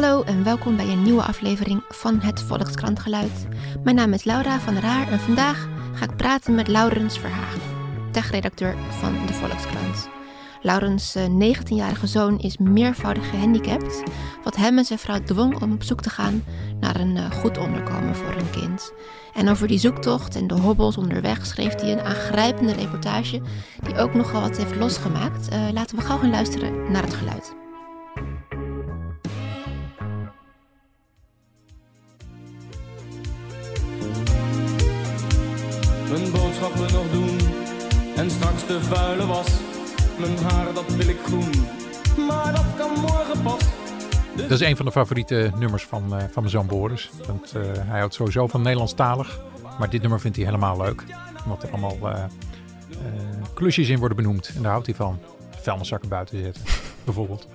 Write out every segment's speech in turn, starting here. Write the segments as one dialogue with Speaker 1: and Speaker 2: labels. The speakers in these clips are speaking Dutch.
Speaker 1: Hallo en welkom bij een nieuwe aflevering van het Volkskrantgeluid. Mijn naam is Laura van der Haar en vandaag ga ik praten met Laurens Verhagen, techredacteur van de Volkskrant. Laurens' 19-jarige zoon is meervoudig gehandicapt, wat hem en zijn vrouw dwong om op zoek te gaan naar een eh, goed onderkomen voor hun kind. En over die zoektocht en de hobbels onderweg schreef hij een aangrijpende reportage die ook nogal wat heeft losgemaakt. Uh, laten we gauw gaan luisteren naar het geluid.
Speaker 2: Mijn boodschappen nog doen en straks de vuile was. Mijn haar dat wil ik groen, maar dat kan morgen pas.
Speaker 3: Dat is een van de favoriete nummers van, uh, van mijn zoon Boris. Want uh, hij houdt sowieso van Nederlandstalig. Maar dit nummer vindt hij helemaal leuk. Omdat er allemaal uh, klusjes in worden benoemd. En daar houdt hij van. Vuilniszakken buiten zetten, bijvoorbeeld.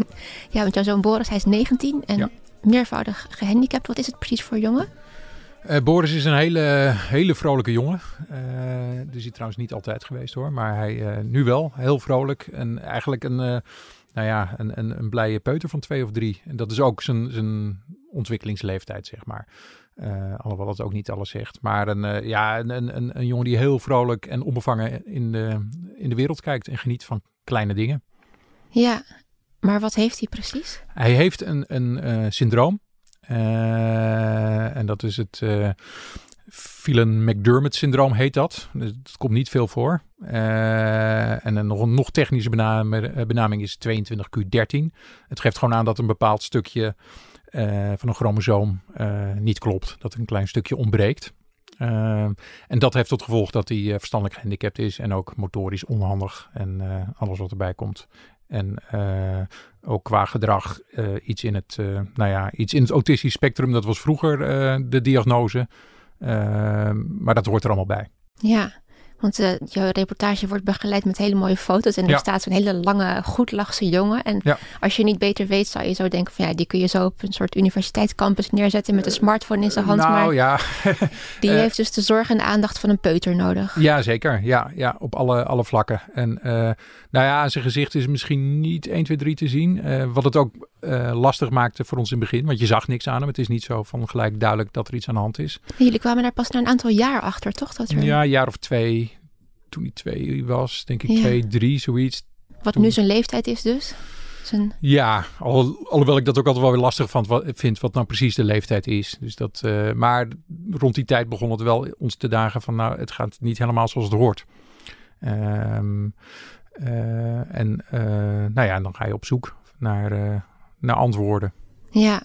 Speaker 1: ja, want jouw zoon Boris, hij is 19 en ja. meervoudig gehandicapt. Wat is het precies voor jongen?
Speaker 3: Uh, Boris is een hele, hele vrolijke jongen. Uh, dat is hij trouwens niet altijd geweest hoor. Maar hij uh, nu wel. Heel vrolijk. En eigenlijk een, nou ja, een, een, een blije peuter van twee of drie. En dat is ook zijn, zijn ontwikkelingsleeftijd, zeg maar. alhoewel het ook niet alles zegt. Maar een, ja, een, een, een jongen die heel vrolijk en onbevangen in de, in de wereld kijkt. En geniet van kleine dingen.
Speaker 1: Ja, maar wat heeft hij precies?
Speaker 3: Hij heeft een, een syndroom. Uh, en dat is het uh, Phelan-McDermott-syndroom heet dat. Dus het komt niet veel voor. Uh, en een nog, nog technische benaming, benaming is 22q13. Het geeft gewoon aan dat een bepaald stukje van een chromosoom niet klopt. Dat een klein stukje ontbreekt. en dat heeft tot gevolg dat hij verstandelijk gehandicapt is en ook motorisch onhandig en alles wat erbij komt. En uh, ook qua gedrag uh, iets, in het, uh, nou ja, iets in het autistisch spectrum. Dat was vroeger de diagnose. maar dat hoort er allemaal bij.
Speaker 1: Ja, want uh, jouw reportage wordt begeleid met hele mooie foto's. En er ja. staat zo'n hele lange, goedlachse jongen. En ja. als je niet beter weet, zou je zo denken van ja, die kun je zo op een soort universiteitscampus neerzetten met een smartphone in zijn hand.
Speaker 3: Nou
Speaker 1: maar
Speaker 3: ja.
Speaker 1: die heeft dus de zorg en de aandacht van een peuter nodig.
Speaker 3: Ja, zeker. Ja, ja op alle, alle vlakken. En uh, nou ja, zijn gezicht is misschien niet 1, 2, 3 te zien. Uh, wat het ook lastig maakte voor ons in het begin. Want je zag niks aan hem. Het is niet zo van gelijk duidelijk dat er iets aan de hand is.
Speaker 1: Jullie kwamen daar pas na een aantal jaar achter, toch? Dat er...
Speaker 3: Ja, een jaar of twee toen hij twee was, denk ik ja. twee, drie, zoiets.
Speaker 1: Wat toen... nu zijn leeftijd is dus? Zijn...
Speaker 3: Ja, al, alhoewel ik dat ook altijd wel weer lastig van, wat, vind, wat nou precies de leeftijd is. Dus dat, uh, maar rond die tijd begon het wel ons te dagen van, nou, het gaat niet helemaal zoals het hoort. Um, uh, en nou ja, dan ga je op zoek naar, naar antwoorden.
Speaker 1: Ja,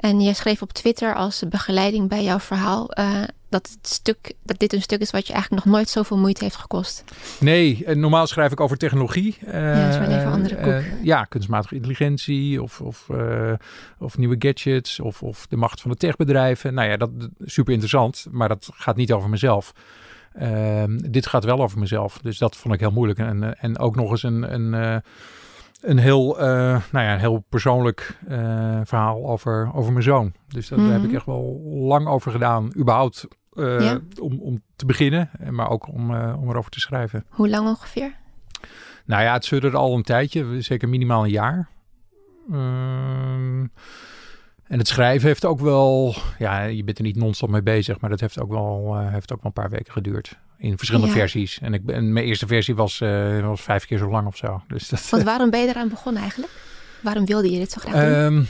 Speaker 1: en jij schreef op Twitter als begeleiding bij jouw verhaal uh, dat, het stuk, dat dit een stuk is wat je eigenlijk nog nooit zoveel moeite heeft gekost.
Speaker 3: Nee, normaal schrijf ik over technologie.
Speaker 1: Uh, ja, dat is wel even andere koek. Uh,
Speaker 3: ja, kunstmatige intelligentie of, of, of nieuwe gadgets of, of de macht van de techbedrijven. Nou ja, dat is super interessant, maar dat gaat niet over mezelf. Ehm, dit gaat wel over mezelf, dus dat vond ik heel moeilijk. En, en ook nog eens een... een een heel, uh, nou ja, een heel persoonlijk uh, verhaal over, over mijn zoon. Dus dat, mm -hmm. daar heb ik echt wel lang over gedaan, überhaupt uh, ja. om, om te beginnen, maar ook om, om erover te schrijven.
Speaker 1: Hoe lang ongeveer?
Speaker 3: Nou ja, het sudderde al een tijdje, zeker minimaal een jaar. Um, en het schrijven heeft ook wel, ja, je bent er niet non-stop mee bezig, maar dat heeft ook wel, heeft ook wel een paar weken geduurd in verschillende ja. versies. En, ik, en mijn eerste versie was, uh, was vijf keer zo lang of zo. Dus dat,
Speaker 1: Want waarom ben je eraan begonnen eigenlijk? Waarom wilde je dit zo graag doen?
Speaker 3: Um,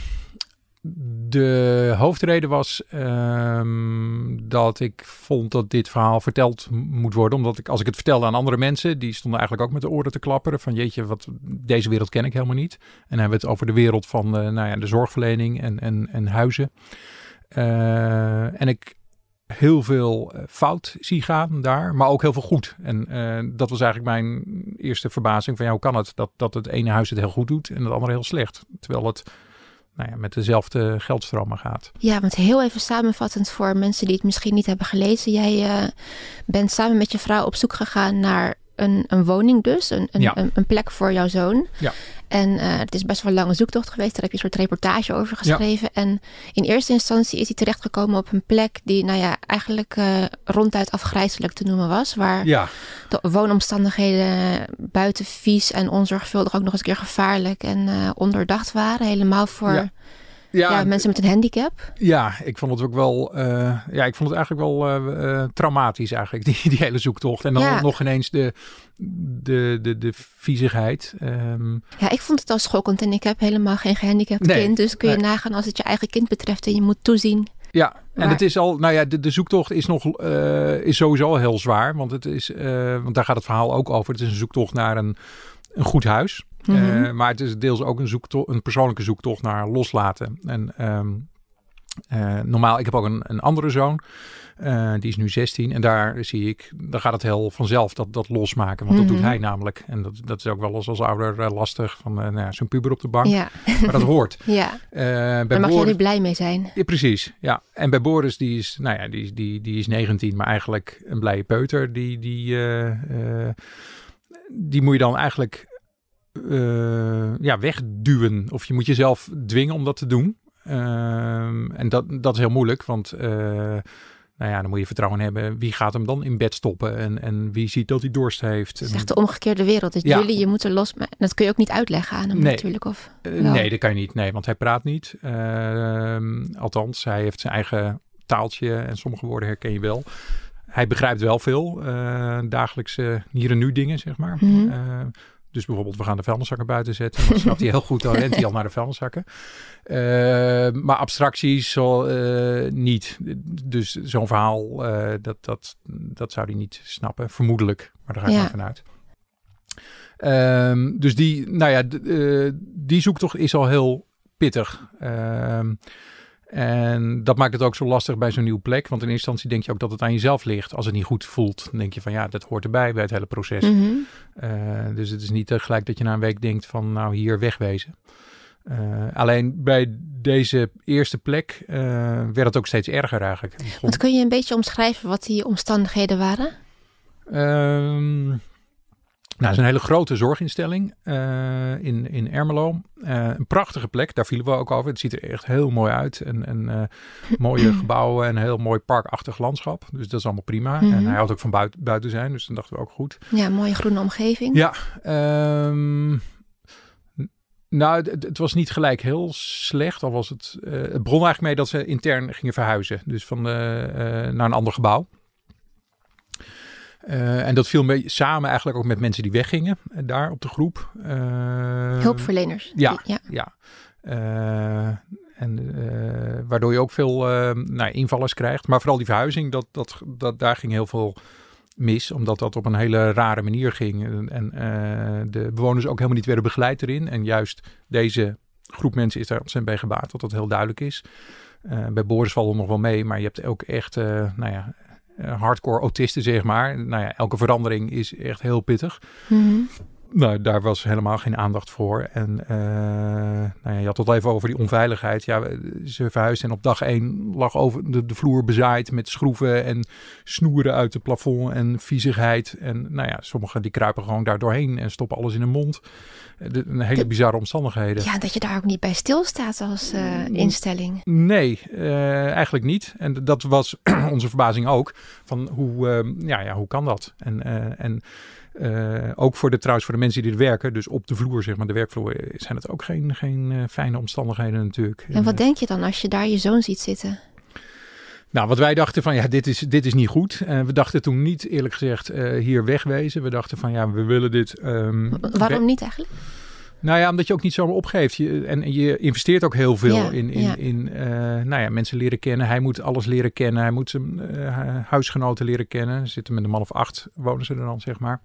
Speaker 3: de hoofdreden was um, dat ik vond dat dit verhaal verteld moet worden. Omdat ik, als ik het vertelde aan andere mensen, die stonden eigenlijk ook met de oren te klapperen. Van jeetje, wat, deze wereld ken ik helemaal niet. En dan hebben we het over de wereld van uh, nou ja, de zorgverlening en, en, en huizen. Uh, en ik heel veel fout zie gaan daar, maar ook heel veel goed. En uh, dat was eigenlijk mijn eerste verbazing van ja, hoe kan het dat, dat het ene huis het heel goed doet en het andere heel slecht. Terwijl het nou ja, met dezelfde geldstromen gaat.
Speaker 1: Ja, want heel even samenvattend voor mensen die het misschien niet hebben gelezen. Jij uh, bent samen met je vrouw op zoek gegaan naar een, een woning dus, een, een, ja. een, een plek voor jouw zoon.
Speaker 3: Ja.
Speaker 1: En uh, het is best wel een lange zoektocht geweest. Daar heb je een soort reportage over geschreven. Ja. En in eerste instantie is hij terechtgekomen op een plek die, nou ja, eigenlijk uh, ronduit afgrijzelijk te noemen was. Waar
Speaker 3: ja.
Speaker 1: de woonomstandigheden buiten vies en onzorgvuldig ook nog eens een keer gevaarlijk en uh, onderdacht waren. Helemaal voor
Speaker 3: ja.
Speaker 1: ja, mensen met een handicap.
Speaker 3: Ja, ik vond het ook wel. eh, ja, ik vond het eigenlijk wel eh, eh, traumatisch, eigenlijk, die, die hele zoektocht. En dan
Speaker 1: Ja.
Speaker 3: nog ineens de, de, de, de viezigheid. Ehm,
Speaker 1: Ja, ik vond het al schokkend en ik heb helemaal geen gehandicapt
Speaker 3: Nee,
Speaker 1: kind. Dus kun je
Speaker 3: nee.
Speaker 1: nagaan als het je eigen kind betreft en je moet toezien.
Speaker 3: ja, en
Speaker 1: Maar-
Speaker 3: het is al. Nou ja, de, de zoektocht is nog. is sowieso al heel zwaar. Want, het is, want daar gaat het verhaal ook over. Het is een zoektocht naar een, een goed huis.
Speaker 1: Mhm.
Speaker 3: Eh, maar het is deels ook een, zoektocht, een persoonlijke zoektocht naar loslaten. En ehm, eh, normaal, ik heb ook een, een andere zoon. Eh, die is nu 16. En daar zie ik, dan gaat het heel vanzelf dat, dat losmaken. Want dat
Speaker 1: Mhm.
Speaker 3: doet hij namelijk. En dat, dat is ook wel eens als ouder lastig. Van uh, nou ja, zo'n puber op de bank.
Speaker 1: Ja,
Speaker 3: Maar dat hoort.
Speaker 1: ja.
Speaker 3: Bij
Speaker 1: daar mag je
Speaker 3: Boris-
Speaker 1: nu blij mee zijn.
Speaker 3: ja, precies, ja. En bij Boris, die is, nou ja, die, die, die is 19, maar eigenlijk een blije peuter. Die, die, die moet je dan eigenlijk eh, ja, wegduwen. Of je moet jezelf dwingen om dat te doen. Ehm, en dat, dat is heel moeilijk, want eh, nou ja, dan moet je vertrouwen hebben. Wie gaat hem dan in bed stoppen? En, en wie ziet dat hij dorst heeft?
Speaker 1: Het is echt de omgekeerde wereld. Dus
Speaker 3: Ja.
Speaker 1: jullie, je moet er los. Maar dat kun je ook niet uitleggen aan hem
Speaker 3: Nee.
Speaker 1: natuurlijk. Of,
Speaker 3: Eh, nee, dat kan je niet. Nee, want hij praat niet. Ehm, althans, hij heeft zijn eigen taaltje en sommige woorden herken je wel. Hij begrijpt wel veel eh, dagelijkse hier en nu dingen, zeg maar.
Speaker 1: Mhm.
Speaker 3: Eh, dus bijvoorbeeld, we gaan de vuilniszakken buiten zetten. Dan snapt hij heel goed, dan rent hij al naar de vuilniszakken. Eh, maar abstracties zal, niet. Dus zo'n verhaal, dat, dat, dat zou hij niet snappen. Vermoedelijk, maar daar ga ik
Speaker 1: Ja.
Speaker 3: maar vanuit. Ehm, dus die, nou ja, die zoektocht is al heel pittig. Ehm, en dat maakt het ook zo lastig bij zo'n nieuwe plek. Want in eerste instantie denk je ook dat het aan jezelf ligt. Als het niet goed voelt, dan denk je van ja, dat hoort erbij bij het hele proces.
Speaker 1: Mhm.
Speaker 3: Eh, dus het is niet eh, gelijk dat je na een week denkt van nou hier wegwezen. Eh, alleen bij deze eerste plek eh, werd het ook steeds erger eigenlijk.
Speaker 1: Want kun je een beetje omschrijven wat die omstandigheden waren?
Speaker 3: Ehm, nou, het is een hele grote zorginstelling eh, in, in Ermelo. Eh, een prachtige plek, daar vielen we ook over. Het ziet er echt heel mooi uit. En, en eh, mooie gebouwen en een heel mooi parkachtig landschap. Dus dat is allemaal prima.
Speaker 1: Mhm.
Speaker 3: En hij had ook van buiten, buiten zijn, dus dan dachten we ook goed.
Speaker 1: Ja, mooie groene omgeving.
Speaker 3: Ja, ehm, nou, het, het was niet gelijk heel slecht. Al was het, het begon eigenlijk mee dat ze intern gingen verhuizen. Dus van de, naar een ander gebouw. Eh, en dat viel mee samen eigenlijk ook met mensen die weggingen eh, daar op de groep. Eh,
Speaker 1: Hulpverleners.
Speaker 3: ja.
Speaker 1: Die- ja.
Speaker 3: Ja. En waardoor je ook veel eh, nou, invallers krijgt. Maar vooral die verhuizing, dat, dat, dat, daar ging heel veel mis. Omdat dat op een hele rare manier ging. En, en de bewoners ook helemaal niet werden begeleid erin. En juist deze groep mensen is daar ontzettend bij gebaat. Dat dat heel duidelijk is. Bij Boris valt het nog wel mee. Maar je hebt ook echt, nou ja, hardcore autisten zeg maar. Nou ja, elke verandering is echt heel pittig.
Speaker 1: Mhm.
Speaker 3: Nou, daar was helemaal geen aandacht voor. En eh, nou ja, je had het al even over die onveiligheid. Ja, ze verhuisden en op dag één lag over de, de vloer bezaaid met schroeven en snoeren uit het plafond en viezigheid. En nou ja, sommigen die kruipen gewoon daar doorheen en stoppen alles in hun mond. Eh, de- een hele bizarre omstandigheden.
Speaker 1: ja, dat je daar ook niet bij stilstaat als eh, instelling.
Speaker 3: Nee, eigenlijk niet. En dat was onze verbazing ook. Van hoe, ja, ja, hoe kan dat? En, en eh, ook voor de, trouwens voor de mensen die er werken, dus op de vloer, zeg maar, de werkvloer, eh, zijn het ook geen, geen eh, fijne omstandigheden natuurlijk.
Speaker 1: En wat denk je dan als je daar je zoon ziet zitten?
Speaker 3: nou, wat wij dachten van ja, dit is, dit is niet goed. We dachten toen niet, eerlijk gezegd, hier wegwezen. We dachten van ja, we willen dit. ehm,
Speaker 1: Waarom niet eigenlijk?
Speaker 3: Nou ja, omdat je ook niet zomaar opgeeft. Je, en, je investeert ook heel veel
Speaker 1: Ja,
Speaker 3: in, in,
Speaker 1: ja.
Speaker 3: in eh, nou ja, mensen leren kennen. Hij moet alles leren kennen. Hij moet zijn eh, huisgenoten leren kennen. Ze zitten met een man of acht, wonen ze er dan, zeg maar.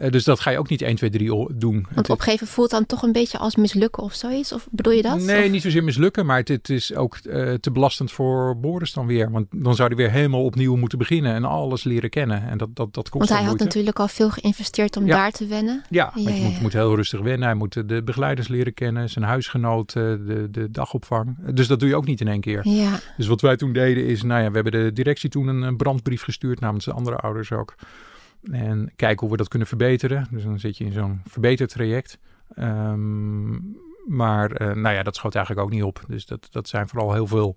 Speaker 3: Eh, dus dat ga je ook niet 1, 2, 3 o- doen.
Speaker 1: Want opgeven voelt dan toch een beetje als mislukken of zoiets? Of bedoel je dat?
Speaker 3: Nee,
Speaker 1: Of-
Speaker 3: niet zozeer mislukken, maar het, is ook eh, te belastend voor Boris dan weer. Want dan zou hij weer helemaal opnieuw moeten beginnen en alles leren kennen. En dat, dat, dat kost
Speaker 1: Want hij had
Speaker 3: moeite.
Speaker 1: natuurlijk al veel geïnvesteerd om
Speaker 3: Ja.
Speaker 1: daar te wennen.
Speaker 3: Ja,
Speaker 1: Ja,
Speaker 3: je moet, moet heel rustig wennen. Hij moet de begeleiders leren kennen, zijn huisgenoot, eh, de, de dagopvang. Dus dat doe je ook niet in één keer.
Speaker 1: Ja,
Speaker 3: Dus wat wij toen deden is, nou ja, we hebben de directie toen een brandbrief gestuurd namens de andere ouders ook. En kijken hoe we dat kunnen verbeteren. Dus dan zit je in zo'n verbetertraject. Ehm, maar eh, nou ja, dat schoot eigenlijk ook niet op. Dus dat, dat zijn vooral heel veel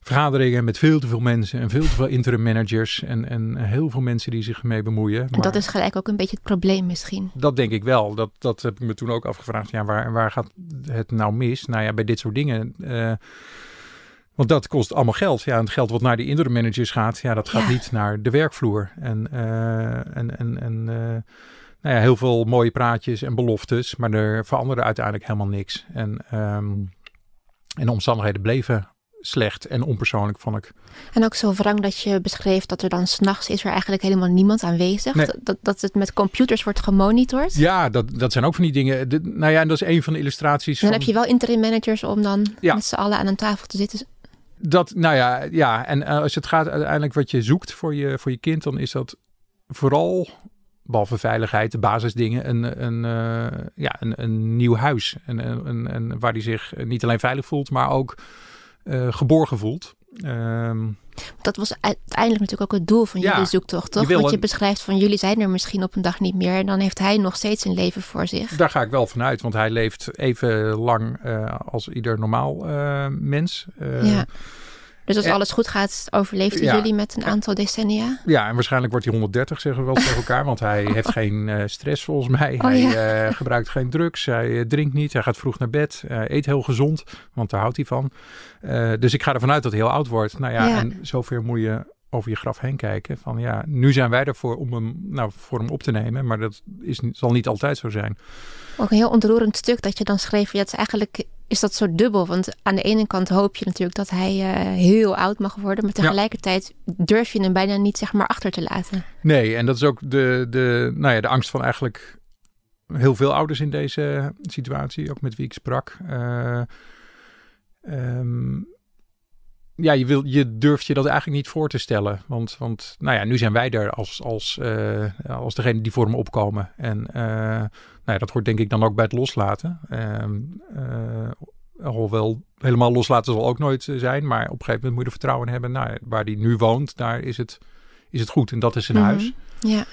Speaker 3: vergaderingen met veel te veel mensen en veel te veel interim managers en, en heel veel mensen die zich mee bemoeien.
Speaker 1: En dat is gelijk ook een beetje het probleem misschien.
Speaker 3: Dat denk ik wel. Dat, dat heb ik me toen ook afgevraagd. Ja, waar, waar gaat het nou mis? Nou ja, bij dit soort dingen. Uh, want dat kost allemaal geld. Ja, en het geld wat naar die interim managers gaat, ja, dat gaat
Speaker 1: Ja.
Speaker 3: niet naar de werkvloer. En, eh, en, en, en eh, nou ja, heel veel mooie praatjes en beloftes, maar er veranderde uiteindelijk helemaal niks. En, ehm, en de omstandigheden bleven slecht en onpersoonlijk, vond ik.
Speaker 1: En ook zo wrang dat je beschreef dat er dan s'nachts is er eigenlijk helemaal niemand aanwezig.
Speaker 3: Nee.
Speaker 1: Dat, dat het met computers wordt gemonitord.
Speaker 3: Ja, dat, dat zijn ook van die dingen. De, nou ja, en dat is een van de illustraties.
Speaker 1: En dan
Speaker 3: van,
Speaker 1: heb je wel interim managers om dan
Speaker 3: Ja.
Speaker 1: met z'n allen aan een tafel te zitten.
Speaker 3: Dat, nou ja, ja. En eh, als het gaat uiteindelijk wat je zoekt voor je, voor je kind, dan is dat vooral, behalve veiligheid, de basisdingen, een, een, eh, ja, een, een nieuw huis. En een, een, waar hij zich niet alleen veilig voelt, maar ook eh, geborgen voelt. Ehm,
Speaker 1: Dat was uiteindelijk natuurlijk ook het doel van
Speaker 3: Ja,
Speaker 1: jullie zoektocht, toch?
Speaker 3: je
Speaker 1: Want je
Speaker 3: een-
Speaker 1: beschrijft van jullie zijn er misschien op een dag niet meer. En dan heeft hij nog steeds een leven voor zich.
Speaker 3: daar ga ik wel vanuit, want hij leeft even lang eh, als ieder normaal eh, mens. Eh,
Speaker 1: ja. Dus als
Speaker 3: en-
Speaker 1: alles goed gaat, overleeft hij
Speaker 3: Ja.
Speaker 1: jullie met een aantal decennia.
Speaker 3: Ja, en waarschijnlijk wordt hij 130, zeggen we wel tegen elkaar. Want hij heeft geen eh, stress volgens mij.
Speaker 1: Oh,
Speaker 3: hij eh, gebruikt geen drugs. Hij eh, drinkt niet. Hij gaat vroeg naar bed. Eet heel gezond, want daar houdt hij van. Dus ik ga ervan uit dat hij heel oud wordt. Nou ja,
Speaker 1: Ja.
Speaker 3: en zover moet je over je graf heen kijken. Van ja, nu zijn wij ervoor om hem, nou, voor hem op te nemen. Maar dat is, zal niet altijd zo zijn.
Speaker 1: Ook een heel ontroerend stuk dat je dan schreef. Ja, het is eigenlijk is dat zo dubbel. Want aan de ene kant hoop je natuurlijk dat hij eh, heel oud mag worden. Maar tegelijkertijd durf je hem bijna niet zeg maar achter te laten.
Speaker 3: Nee, en dat is ook de, de, nou ja, de angst van eigenlijk heel veel ouders in deze situatie, ook met wie ik sprak. Ehm, ja, je, wil, je durft je dat eigenlijk niet voor te stellen. Want, want nou ja, nu zijn wij er als, als, eh, als degene die voor hem opkomen. En eh, nou ja, dat hoort denk ik dan ook bij het loslaten. Ehm eh, alhoewel helemaal loslaten zal ook nooit zijn. Maar op een gegeven moment moet je er vertrouwen in hebben. Nou, waar die nu woont, daar is het, is het goed. En dat is zijn
Speaker 1: Mhm.
Speaker 3: huis.
Speaker 1: Ja,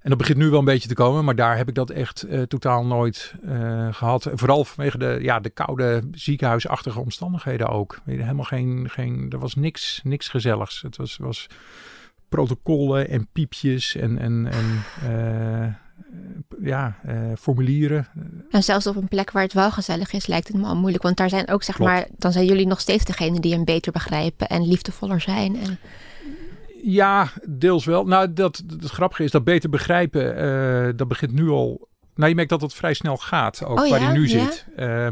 Speaker 3: En dat begint nu wel een beetje te komen, maar daar heb ik dat echt eh, totaal nooit eh, gehad. En vooral vanwege de, ja, de koude ziekenhuisachtige omstandigheden ook. Helemaal geen, geen, er was niks, niks gezelligs. Het was, was protocollen en piepjes en, en, en eh, ja, formulieren.
Speaker 1: en zelfs op een plek waar het wel gezellig is, lijkt het me al moeilijk. Want daar zijn ook, zeg
Speaker 3: Klopt.
Speaker 1: maar, dan zijn jullie nog steeds degene die hem beter begrijpen en liefdevoller zijn. En,
Speaker 3: Ja, deels wel. Nou, dat, het grappige is dat beter begrijpen, eh, dat begint nu al. Nou, je merkt dat het vrij snel gaat, ook
Speaker 1: Oh
Speaker 3: waar
Speaker 1: ja?
Speaker 3: hij nu
Speaker 1: Ja?
Speaker 3: zit. Eh,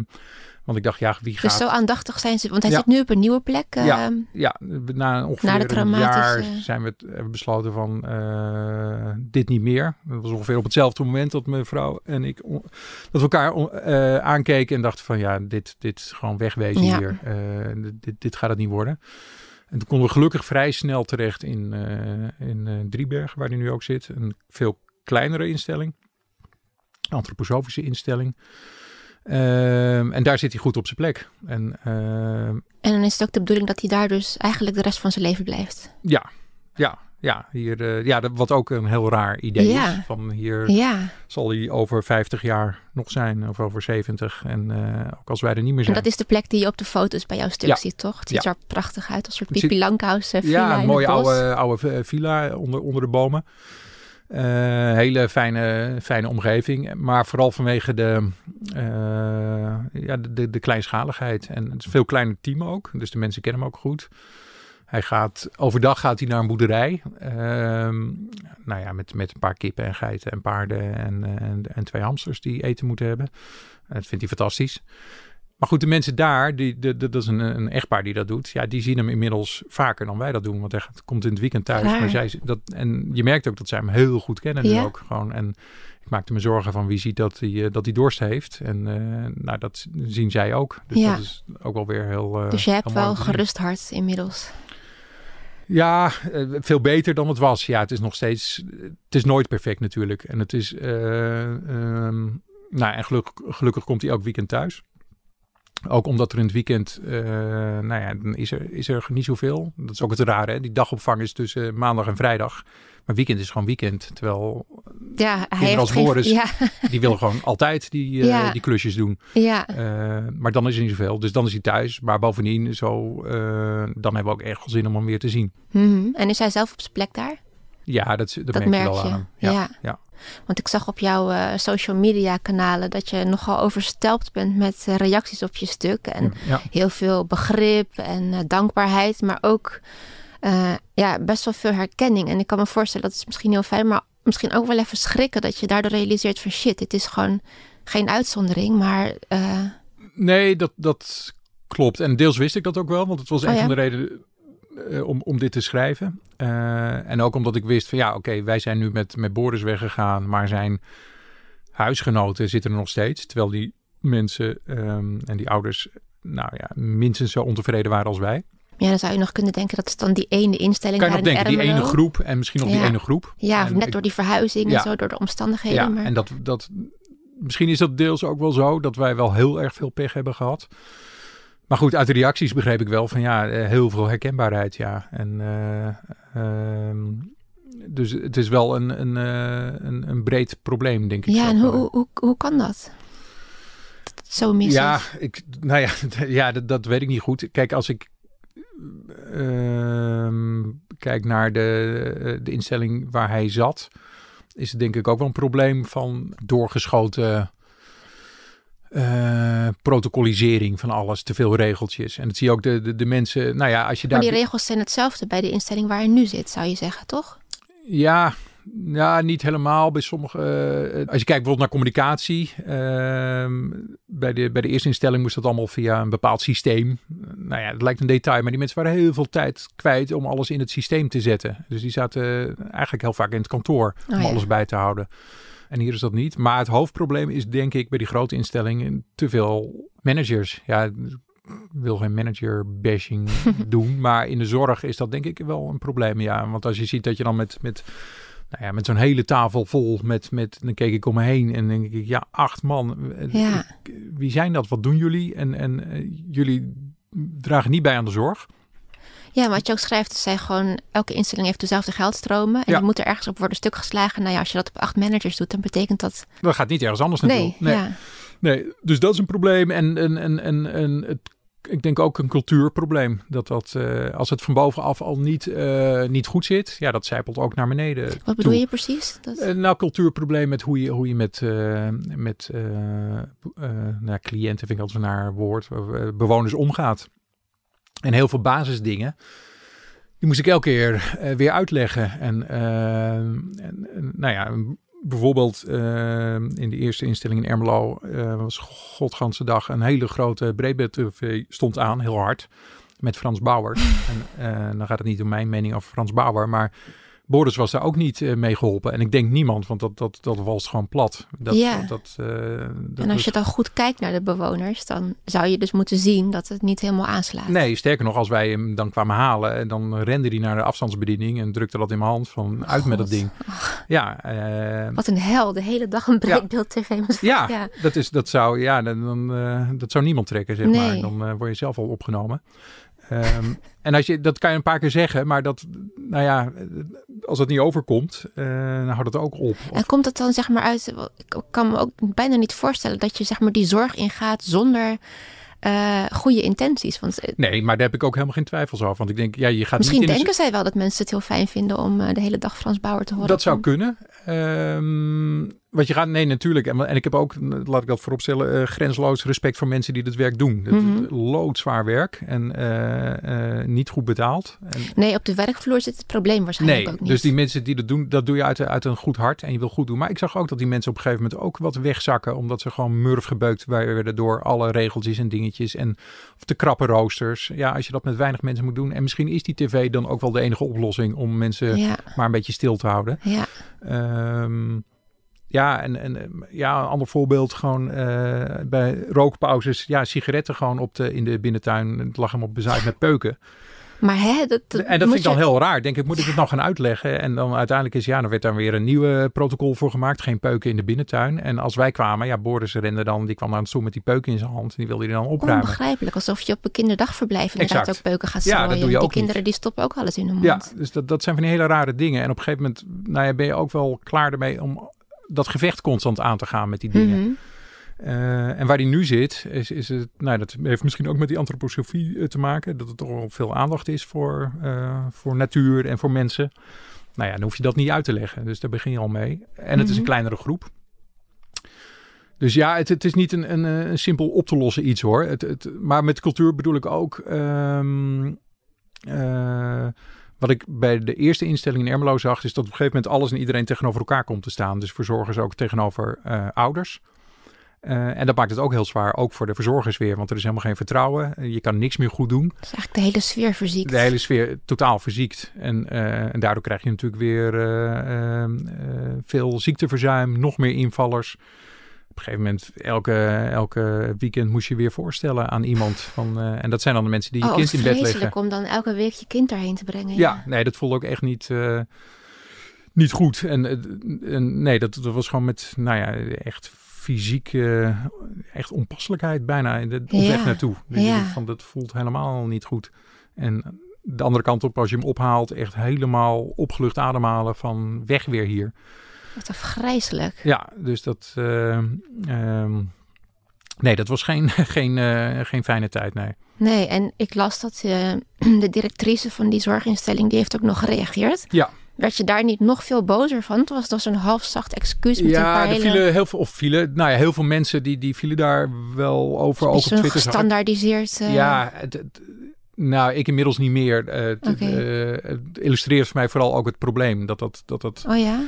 Speaker 3: want ik dacht, ja, wie gaat...
Speaker 1: dus zo aandachtig zijn ze, want hij
Speaker 3: Ja.
Speaker 1: zit nu op een nieuwe plek.
Speaker 3: Ja.
Speaker 1: ehm,
Speaker 3: Ja, na ongeveer
Speaker 1: Na de
Speaker 3: een
Speaker 1: traumatische-
Speaker 3: jaar zijn we hebben we besloten van eh, dit niet meer. Dat was ongeveer op hetzelfde moment dat mijn vrouw en ik dat we elkaar eh, aankeken en dachten van ja, dit, dit is gewoon wegwezen
Speaker 1: Ja.
Speaker 3: hier. Dit, dit gaat het niet worden. En toen konden we gelukkig vrij snel terecht in, eh, in eh, Driebergen, waar hij nu ook zit. Een veel kleinere instelling. Antroposofische instelling. Ehm, en daar zit hij goed op zijn plek. En ehm,
Speaker 1: en dan is het ook de bedoeling dat hij daar dus eigenlijk de rest van zijn leven blijft.
Speaker 3: Ja, ja, ja. Hier, eh, ja wat ook een heel raar idee
Speaker 1: Ja.
Speaker 3: is. Van hier
Speaker 1: Ja,
Speaker 3: zal hij over 50 jaar nog zijn, of over 70. En eh, ook als wij er niet meer
Speaker 1: en
Speaker 3: zijn.
Speaker 1: dat is de plek die je op de foto's bij jouw stuk
Speaker 3: Ja.
Speaker 1: ziet, toch? Het ziet er prachtig uit, als een soort
Speaker 3: ziet-
Speaker 1: Pipi Langkous eh, villa
Speaker 3: ja, een mooie oude, oude villa onder, onder de bomen. Hele fijne, fijne omgeving. Maar vooral vanwege de, ja, de, de, de kleinschaligheid. En het is een veel kleiner team ook. Dus de mensen kennen hem ook goed. Hij gaat, overdag gaat hij naar een boerderij. Ehm, nou ja, met, met een paar kippen en geiten en paarden en, en, en twee hamsters die eten moeten hebben. Dat vindt hij fantastisch. Maar goed, de mensen daar, die, de, de- dat is een, een echtpaar die dat doet. Ja, die zien hem inmiddels vaker dan wij dat doen. Want hij gaat- komt in het weekend thuis. Maar zij, dat, en je merkt ook dat zij hem heel goed kennen nu
Speaker 1: Ja.
Speaker 3: ook. Gewoon. En ik maakte me zorgen van wie ziet dat hij, eh, dat hij dorst heeft. En eh, nou, dat zien zij ook. Dus
Speaker 1: Ja.
Speaker 3: dat is ook wel weer heel eh,
Speaker 1: Dus je hebt wel gerust hart inmiddels.
Speaker 3: Ja, eh, veel beter dan het was. Ja, het is nog steeds. Het is nooit perfect natuurlijk. En het is. eh, ehm, nou, en gelukkig, gelukkig komt hij elk weekend thuis. Ook omdat er in het weekend, uh, nou ja, dan is er, is er niet zoveel. Dat is ook het rare, hè? die dagopvang is tussen maandag en vrijdag. Maar weekend is gewoon weekend. Terwijl
Speaker 1: ja, hij
Speaker 3: als Boris, ja. die willen gewoon altijd die, uh, die klusjes doen.
Speaker 1: Ja.
Speaker 3: Uh, maar dan is er niet zoveel. Dus dan is hij thuis. Maar bovendien, zo, dan hebben we ook echt wel zin om hem weer te zien.
Speaker 1: Mm -hmm. En is hij zelf op zijn plek daar?
Speaker 3: Ja, dat, dat,
Speaker 1: dat
Speaker 3: merk,
Speaker 1: merk
Speaker 3: je wel aan hem. Ja,
Speaker 1: ja.
Speaker 3: ja.
Speaker 1: Want ik zag op jouw uh, social media kanalen dat je nogal overstelpt bent met uh, reacties op je stuk. En
Speaker 3: ja.
Speaker 1: heel veel begrip en uh, dankbaarheid, maar ook ja, best wel veel herkenning. En ik kan me voorstellen, dat is misschien heel fijn, maar misschien ook wel even schrikken dat je daardoor realiseert van shit, dit is gewoon geen uitzondering, maar...
Speaker 3: Nee, dat, dat klopt. En deels wist ik dat ook wel, want het was
Speaker 1: Oh
Speaker 3: een van de redenen uh, om, om dit te schrijven. Uh, en ook omdat ik wist van ja, oké, okay, wij zijn nu met, met Boris weggegaan, maar zijn huisgenoten zitten er nog steeds. Terwijl die mensen um, en die ouders, nou ja, minstens zo ontevreden waren als wij.
Speaker 1: Ja, dan zou je nog kunnen denken dat is dan die ene instelling.
Speaker 3: Kan je nog denken, die ene groep en misschien nog
Speaker 1: Ja.
Speaker 3: die ene groep.
Speaker 1: Ja,
Speaker 3: En
Speaker 1: net
Speaker 3: ik-
Speaker 1: door die verhuizing
Speaker 3: Ja.
Speaker 1: en zo, door de omstandigheden.
Speaker 3: Ja,
Speaker 1: maar...
Speaker 3: en dat, dat, misschien is dat deels ook wel zo dat wij wel heel erg veel pech hebben gehad. Maar goed, uit de reacties begreep ik wel van ja, eh, heel veel herkenbaarheid, ja. En eh, ehm, dus het is wel een, een, eh, een, een breed probleem, denk ik.
Speaker 1: ja, en hoe, hoe, hoe, hoe kan dat? Zo mis
Speaker 3: Ja, ik, nou ja, ja dat, dat weet ik niet goed. Kijk, als ik ehm, kijk naar de, de instelling waar hij zat, is het denk ik ook wel een probleem van doorgeschoten eh, protocolisering van alles, te veel regeltjes. En dat zie je ook de, de, de mensen, nou ja, als je
Speaker 1: Maar
Speaker 3: daar...
Speaker 1: die regels zijn hetzelfde bij de instelling waar je nu zit, zou je zeggen, toch?
Speaker 3: Ja, ja, niet helemaal. Bij sommige, eh, als je kijkt bijvoorbeeld naar communicatie. ehm, bij, de, bij de eerste instelling moest dat allemaal via een bepaald systeem. Nou ja, het lijkt een detail, maar die mensen waren heel veel tijd kwijt om alles in het systeem te zetten. Dus die zaten eigenlijk heel vaak in het kantoor om
Speaker 1: Oh ja.
Speaker 3: alles bij te houden. En hier is dat niet. Maar het hoofdprobleem is denk ik bij die grote instellingen te veel managers. Ja, ik wil geen manager bashing doen. Maar in de zorg is dat denk ik wel een probleem. Ja, want als je ziet dat je dan met, met, nou ja, met zo'n hele tafel vol met, met, dan keek ik om me heen en denk ik, ja, acht man. Eh,
Speaker 1: Ja.
Speaker 3: Wie zijn dat? Wat doen jullie? En, en eh, jullie dragen niet bij aan de zorg.
Speaker 1: Ja, maar wat je ook schrijft, is zij gewoon, elke instelling heeft dezelfde geldstromen. En
Speaker 3: Ja.
Speaker 1: je moet er ergens op worden stuk geslagen. Nou ja, als je dat op acht managers doet, dan betekent dat...
Speaker 3: Dat gaat niet ergens anders naartoe.
Speaker 1: Nee, ja.
Speaker 3: Nee, dus dat is een probleem. En, en, en, en, en het, ik denk ook een cultuurprobleem. Dat dat, eh, als het van bovenaf al niet, eh, niet goed zit, ja, dat zijpelt ook naar beneden.
Speaker 1: Wat bedoel je precies? Dat...
Speaker 3: Eh, nou, cultuurprobleem met hoe je, hoe je met, met nou, cliënten, vind ik altijd een naar woord, bewoners omgaat. En heel veel basisdingen, die moest ik elke keer eh, weer uitleggen. En, eh, en, en, nou ja, bijvoorbeeld eh, in de eerste instelling in Ermelo was godganse dag een hele grote breedbeeld-tv stond aan, heel hard, met Frans Bauer. en dan gaat het niet om mijn mening over Frans Bauer, maar Boris was daar ook niet eh, mee geholpen. En ik denk niemand, want dat, dat, dat walst gewoon plat. Dat,
Speaker 1: Ja.
Speaker 3: dat, eh, dat
Speaker 1: en als je dan goed kijkt naar de bewoners, dan zou je dus moeten zien dat het niet helemaal aanslaat.
Speaker 3: Nee, sterker nog, als wij hem dan kwamen halen, en dan rende hij naar de afstandsbediening en drukte dat in mijn hand van uit met dat ding. Ja, eh,
Speaker 1: Wat een hel, de hele dag een breedbeeld tv.
Speaker 3: ja,
Speaker 1: Ja.
Speaker 3: Dat, is, dat, zou, ja dan, dan, eh, dat zou niemand trekken, zeg
Speaker 1: Nee.
Speaker 3: maar. Dan eh, word je zelf al opgenomen. Ehm, en als je, dat kan je een paar keer zeggen, maar dat, nou ja, als het niet overkomt, eh, dan houdt het ook op.
Speaker 1: En komt het dan zeg maar uit, ik kan me ook bijna niet voorstellen dat je zeg maar die zorg ingaat zonder eh, goede intenties. Want eh,
Speaker 3: Nee, maar daar heb ik ook helemaal geen twijfels over. Want ik denk, ja, je gaat
Speaker 1: misschien
Speaker 3: niet in de-
Speaker 1: denken zij wel dat mensen het heel fijn vinden om de hele dag Frans Bauer te horen.
Speaker 3: Dat zou kunnen. Ehm wat je gaat, nee, natuurlijk. En, en ik heb ook, laat ik dat vooropstellen, eh grensloos respect voor mensen die dit werk doen. Het
Speaker 1: Mhm.
Speaker 3: loodzwaar werk en eh, eh, niet goed betaald. En,
Speaker 1: Nee, op de werkvloer zit het probleem waarschijnlijk
Speaker 3: nee,
Speaker 1: ook niet.
Speaker 3: dus die mensen die dat doen, dat doe je uit, uit een goed hart en je wil goed doen. Maar ik zag ook dat die mensen op een gegeven moment ook wat wegzakken, omdat ze gewoon murf gebeukt werden door alle regeltjes en dingetjes en of te krappe roosters. Ja, als je dat met weinig mensen moet doen. En misschien is die tv dan ook wel de enige oplossing om mensen
Speaker 1: Ja,
Speaker 3: maar een beetje stil te houden.
Speaker 1: ja.
Speaker 3: Ehm, ja, en, en eh, ja, een ander voorbeeld gewoon eh, bij rookpauzes. Ja, sigaretten gewoon op de, in de binnentuin. Het lag helemaal bezaaid met peuken.
Speaker 1: Maar hè, dat, dat
Speaker 3: en dat vind ik dan
Speaker 1: je-
Speaker 3: heel raar. Denk ik, moet ik het nog gaan uitleggen? En dan uiteindelijk is, ja, dan werd daar weer een nieuwe protocol voor gemaakt. Geen peuken in de binnentuin. En als wij kwamen, ja, Boris rende dan, die kwam naar ons toe met die peuken in zijn hand. En die wilde hij dan opruimen.
Speaker 1: Onbegrijpelijk, alsof je op een kinderdagverblijf inderdaad
Speaker 3: Exact.
Speaker 1: ook peuken gaat
Speaker 3: Ja, dat
Speaker 1: strooien.
Speaker 3: doe je
Speaker 1: die
Speaker 3: ook niet.
Speaker 1: kinderen die stoppen ook alles in hun mond.
Speaker 3: Ja, dus dat, dat zijn van die hele rare dingen. En op een gegeven moment nou ja, ben je ook wel klaar ermee om dat gevecht constant aan te gaan met die dingen.
Speaker 1: Mhm.
Speaker 3: Eh, en waar die nu zit, is, is het, nou, dat heeft misschien ook met die antroposofie eh, te maken. Dat er toch wel veel aandacht is voor, eh, voor natuur en voor mensen. Nou ja, dan hoef je dat niet uit te leggen. Dus daar begin je al mee. En het is een
Speaker 1: Mhm.
Speaker 3: kleinere groep. Dus ja, het, het is niet een, een, een simpel op te lossen iets hoor. Het, het, maar met cultuur bedoel ik ook. ehm, eh, wat ik bij de eerste instelling in Ermelo zag, is dat op een gegeven moment alles en iedereen tegenover elkaar komt te staan. Dus verzorgers ook tegenover eh, ouders. Eh, en dat maakt het ook heel zwaar, ook voor de verzorgers weer, want er is helemaal geen vertrouwen. Je kan niks meer goed doen.
Speaker 1: Dat is eigenlijk de hele sfeer verziekt.
Speaker 3: De hele sfeer totaal verziekt. En, eh, en daardoor krijg je natuurlijk weer veel ziekteverzuim, nog meer invallers. Op een gegeven moment, elke, elke weekend moest je weer voorstellen aan iemand. Van, eh, en dat zijn dan de mensen die je
Speaker 1: oh,
Speaker 3: kind in bed leggen.
Speaker 1: om dan elke week je kind daarheen te brengen.
Speaker 3: Ja, nee, dat voelde ook echt niet, eh, niet goed. En, eh, en nee, dat, dat was gewoon met, nou ja, echt fysiek, echt onpasselijkheid bijna in de, op
Speaker 1: Ja,
Speaker 3: weg naartoe. Je
Speaker 1: ja.
Speaker 3: van, dat voelt helemaal niet goed. En de andere kant op, als je hem ophaalt, echt helemaal opgelucht ademhalen van weg weer hier.
Speaker 1: Wat afgrijzelijk.
Speaker 3: Ja, dus dat, eh, ehm, nee, dat was geen, geen, eh, geen fijne tijd, nee.
Speaker 1: Nee, en ik las dat eh, de directrice van die zorginstelling, die heeft ook nog gereageerd.
Speaker 3: Ja.
Speaker 1: Werd je daar niet nog veel bozer van? Het was dus een halfzacht excuus met een
Speaker 3: Ja,
Speaker 1: paar
Speaker 3: er
Speaker 1: hele...
Speaker 3: vielen heel veel, of vielen, nou ja, heel veel mensen die, die vielen daar wel over, op
Speaker 1: zo'n
Speaker 3: Twitter.
Speaker 1: gestandaardiseerd... eh,
Speaker 3: Ja, nou, ik inmiddels niet meer. Het illustreert voor mij vooral ook het probleem. Dat dat, dat, dat
Speaker 1: Oh ja?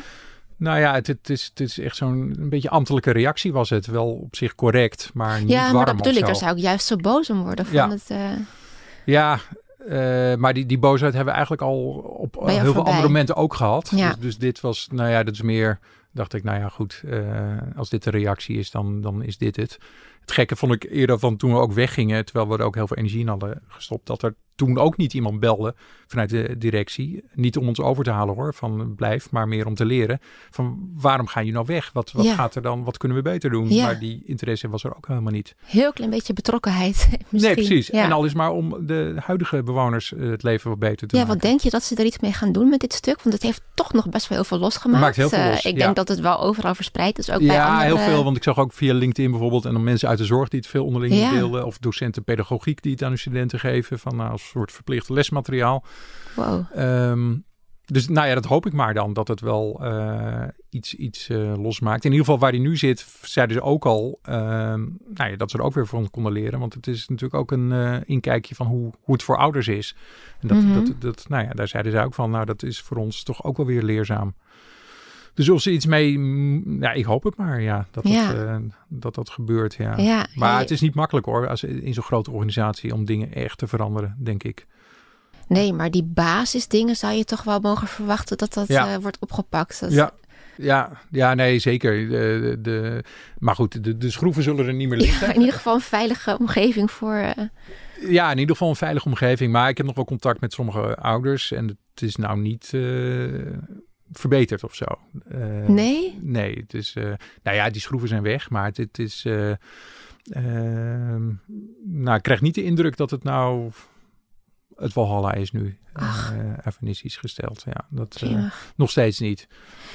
Speaker 3: Nou ja, het, het, is, het is echt zo'n een beetje ambtelijke reactie was het. Wel op zich correct, maar niet
Speaker 1: Ja,
Speaker 3: warm
Speaker 1: maar dat bedoel ik. Daar zou ik juist zo boos om worden. Van
Speaker 3: Ja.
Speaker 1: het, eh,
Speaker 3: Ja, eh, maar die, die boosheid hebben we eigenlijk al op heel veel andere momenten ook gehad.
Speaker 1: Ja.
Speaker 3: Dus, dus dit was, nou ja, dat is meer, dacht ik, nou ja, goed, eh, als dit de reactie is, dan, dan is dit het. Het gekke vond ik eerder van toen we ook weggingen, terwijl we er ook heel veel energie in hadden gestopt, dat er toen ook niet iemand belde vanuit de directie. Niet om ons over te halen hoor, van blijf, maar meer om te leren. Van waarom ga je nou weg? Wat, wat
Speaker 1: Ja.
Speaker 3: gaat er dan? Wat kunnen we beter doen?
Speaker 1: Ja.
Speaker 3: Maar die interesse was er ook helemaal niet.
Speaker 1: heel klein beetje betrokkenheid. misschien.
Speaker 3: Nee, precies.
Speaker 1: Ja.
Speaker 3: En al is maar om de huidige bewoners eh, het leven wat beter te
Speaker 1: Ja,
Speaker 3: maken.
Speaker 1: wat denk je dat ze er iets mee gaan doen met dit stuk? Want het heeft toch nog best wel heel veel losgemaakt.
Speaker 3: Maakt heel veel
Speaker 1: Eh,
Speaker 3: los,
Speaker 1: ik
Speaker 3: ja.
Speaker 1: denk dat het wel overal verspreid is. Ook bij
Speaker 3: ja,
Speaker 1: andere...
Speaker 3: heel veel. Want ik zag ook via LinkedIn bijvoorbeeld... en dan mensen uit de zorg die het veel onderling
Speaker 1: Ja.
Speaker 3: deelden... of docenten pedagogiek die het aan hun studenten geven... van nou, als soort verplicht lesmateriaal.
Speaker 1: Wow.
Speaker 3: Ehm, dus nou ja, dat hoop ik maar dan... dat het wel eh, iets, iets eh, losmaakt. In ieder geval waar hij nu zit... zeiden ze ook al... ehm, nou ja, dat ze er ook weer van konden leren. Want het is natuurlijk ook een eh, inkijkje van hoe, hoe het voor ouders is. En dat,
Speaker 1: Mhm.
Speaker 3: dat, dat, nou ja, daar zeiden ze ook van... nou, dat is voor ons toch ook wel weer leerzaam. Dus of ze iets mee... Ja, ik hoop het maar, ja. Dat dat, eh, dat, dat gebeurt, ja.
Speaker 1: Ja,
Speaker 3: Maar het is niet makkelijk hoor, als in zo'n grote organisatie... om dingen echt te veranderen, denk ik.
Speaker 1: Nee, maar die basisdingen zou je toch wel mogen verwachten dat dat
Speaker 3: Ja.
Speaker 1: eh, wordt opgepakt. Dat,
Speaker 3: Ja, ja, ja, nee, zeker. De, de, maar goed, de, de schroeven zullen er niet meer liggen.
Speaker 1: Ja, in ieder geval een veilige omgeving voor. eh,
Speaker 3: Ja, in ieder geval een veilige omgeving. Maar ik heb nog wel contact met sommige ouders. En het is nou niet eh, verbeterd of zo. Eh,
Speaker 1: nee?
Speaker 3: Nee, het is... eh, nou ja, die schroeven zijn weg. Maar het, het is... eh, ehm, nou, ik krijg niet de indruk dat het nou... Het Walhalla is nu.
Speaker 1: Ach.
Speaker 3: eh even is iets gesteld. Ja, dat eh, nog steeds niet.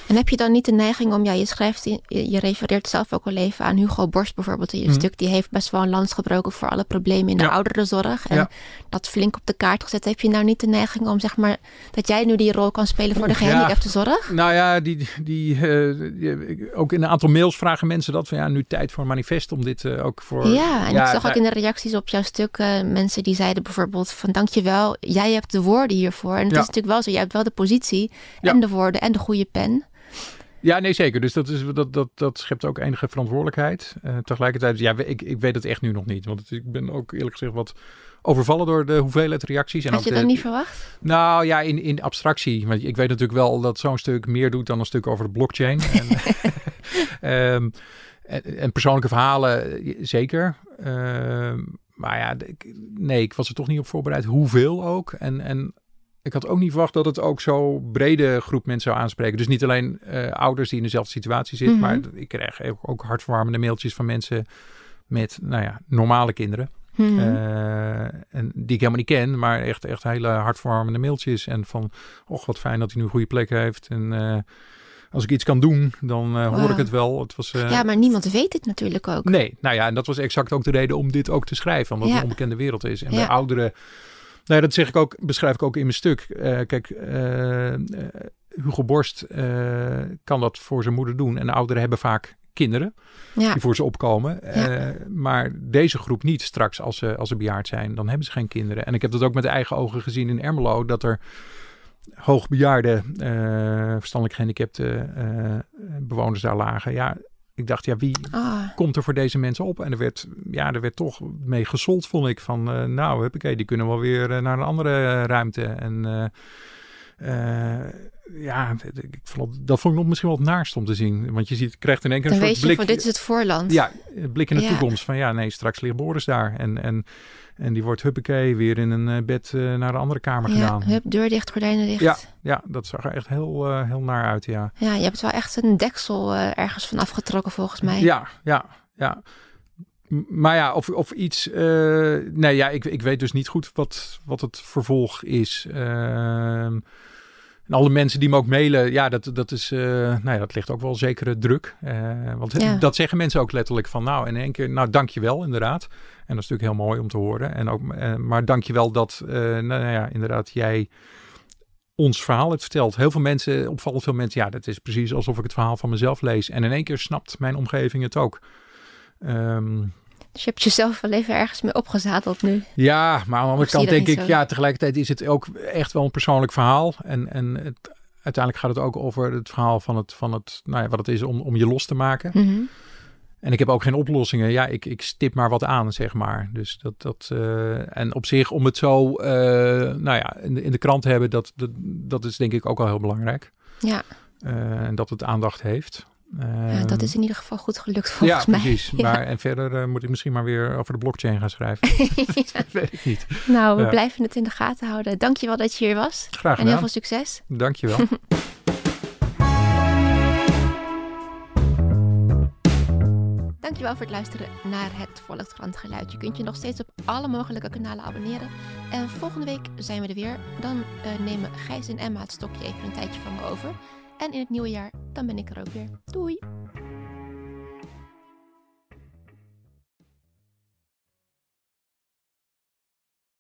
Speaker 1: En heb je dan niet de neiging om, ja, je schrijft, in, je refereert zelf ook al even aan Hugo Borst bijvoorbeeld in je
Speaker 3: Mhm.
Speaker 1: stuk. Die heeft best wel een lans gebroken voor alle problemen in de
Speaker 3: Ja.
Speaker 1: ouderenzorg. En
Speaker 3: Ja.
Speaker 1: dat flink op de kaart gezet. Heb je nou niet de neiging om, zeg maar, dat jij nu die rol kan spelen voor de
Speaker 3: Ja.
Speaker 1: gehandicapte zorg?
Speaker 3: Nou ja, die, die, eh, die- ook in een aantal mails vragen mensen dat van ja, nu tijd voor een manifest om dit ook voor.
Speaker 1: Ja, en ik zag
Speaker 3: nou,
Speaker 1: ook in de reacties op jouw stuk eh, mensen die zeiden bijvoorbeeld van dankjewel, jij hebt de woorden hiervoor. En het
Speaker 3: Ja.
Speaker 1: is natuurlijk wel zo, jij hebt wel de positie
Speaker 3: Ja.
Speaker 1: en de woorden en de goede pen.
Speaker 3: Ja, nee, zeker. Dus dat, is, dat, dat, dat schept ook enige verantwoordelijkheid. Eh, tegelijkertijd, ja, ik, ik weet het echt nu nog niet. Want het- ik ben ook eerlijk gezegd wat overvallen door de hoeveelheid reacties. En
Speaker 1: Had je
Speaker 3: de-
Speaker 1: dat niet verwacht?
Speaker 3: Nou ja, in, in abstractie. Want ik weet natuurlijk wel dat zo'n stuk meer doet dan een stuk over de blockchain. en, ehm, en, en persoonlijke verhalen, eh, zeker. Ehm, maar ja, ik- nee, ik was er toch niet op voorbereid. Hoeveel ook. En, en ik had ook niet verwacht dat het ook zo brede groep mensen zou aanspreken. Dus niet alleen eh, ouders die in dezelfde situatie zitten.
Speaker 1: Mhm.
Speaker 3: Maar ik kreeg ook, hartverwarmende mailtjes van mensen met, nou ja, normale kinderen.
Speaker 1: Mhm.
Speaker 3: Eh, en die ik helemaal niet ken, maar echt, echt hele hartverwarmende mailtjes. En van, och, wat fijn dat hij nu een goede plek heeft. En eh, als ik iets kan doen, dan hoor ik het wel. Het was,
Speaker 1: ja, maar niemand weet het natuurlijk ook.
Speaker 3: Nee, nou ja, en dat was exact ook de reden om dit ook te schrijven. Omdat het een onbekende wereld is. En
Speaker 1: Ja.
Speaker 3: de ouderen, nou dat zeg ik ook, beschrijf ik ook in mijn stuk. Eh, kijk, eh, eh, Hugo Borst kan dat voor zijn moeder doen. En de ouderen hebben vaak kinderen
Speaker 1: Ja,
Speaker 3: die voor ze opkomen. Maar deze groep niet straks als ze, als ze bejaard zijn. Dan hebben ze geen kinderen. En ik heb dat ook met eigen ogen gezien in Ermelo. Dat er hoogbejaarde, verstandelijk gehandicapte eh, bewoners daar lagen. Ja, ik dacht, ja, wie
Speaker 1: Ah,
Speaker 3: komt er voor deze mensen op? En er werd, ja, er werd toch mee gesold, vond ik. Van, eh, nou, huppakee, die kunnen wel weer eh, naar een andere ruimte. En eh, ja, ik vond, dat vond ik nog misschien wel het naarst om te zien. Want je ziet, krijgt in één keer
Speaker 1: dan
Speaker 3: een
Speaker 1: weet
Speaker 3: soort
Speaker 1: je
Speaker 3: blik.
Speaker 1: van dit is het voorland.
Speaker 3: Ja, een blik in de
Speaker 1: Ja.
Speaker 3: toekomst. Van ja, nee, straks ligt Boris daar. En, en, en die wordt huppakee weer in een eh, bed eh, naar de andere kamer
Speaker 1: Ja,
Speaker 3: gedaan.
Speaker 1: hup, deur dicht, gordijnen dicht.
Speaker 3: Ja. Ja, dat zag er echt heel, eh, heel naar uit, ja.
Speaker 1: Ja, je hebt wel echt een deksel ergens van afgetrokken volgens mij.
Speaker 3: Ja, ja, ja. Maar ja, of, of iets. nee, ja, ik, ik weet dus niet goed wat, wat het vervolg is. Ehm, en alle mensen die me ook mailen, ja, dat, dat is. eh, nou ja, dat ligt ook wel zekere druk. Eh, want
Speaker 1: Ja.
Speaker 3: dat zeggen mensen ook letterlijk van. Nou, in één keer, nou, dankjewel, inderdaad. En dat is natuurlijk heel mooi om te horen. En ook, eh, maar dankjewel dat, nou, nou ja, inderdaad, jij ons verhaal hebt verteld. Heel veel mensen, opvallend veel mensen, ja, dat is precies alsof ik het verhaal van mezelf lees. En in één keer snapt mijn omgeving het ook. Ehm,
Speaker 1: Dus je hebt jezelf wel even ergens mee opgezadeld nu.
Speaker 3: ja, maar aan de andere kant denk ik,
Speaker 1: zo?
Speaker 3: ja, tegelijkertijd is het ook echt wel een persoonlijk verhaal. En, en het, uiteindelijk gaat het ook over het verhaal van het, van het nou ja, wat het is om, om je los te maken.
Speaker 1: Mhm.
Speaker 3: En ik heb ook geen oplossingen. Ja, ik, ik stip maar wat aan, zeg maar. Dus dat, dat uh, en op zich om het zo, uh, nou ja, in de, in de krant te hebben, dat, dat, dat is denk ik ook al heel belangrijk.
Speaker 1: Ja.
Speaker 3: Uh, en dat het aandacht heeft.
Speaker 1: Dat is in ieder geval goed gelukt volgens
Speaker 3: ja,
Speaker 1: mij.
Speaker 3: Precies. Ja, Maar En verder uh, moet ik misschien maar weer over de blockchain gaan schrijven. dat weet ik niet.
Speaker 1: Nou, we ja. blijven het in de gaten houden. Dankjewel dat je hier was.
Speaker 3: Graag gedaan.
Speaker 1: En heel veel succes.
Speaker 3: Dankjewel.
Speaker 1: Dankjewel voor het luisteren naar het Volkskrant Geluid. Je kunt je nog steeds op alle mogelijke kanalen abonneren. En volgende week zijn we er weer. Dan uh, nemen Gijs en Emma het stokje even een tijdje van me over. En in het nieuwe jaar, dan ben ik er ook weer. Doei!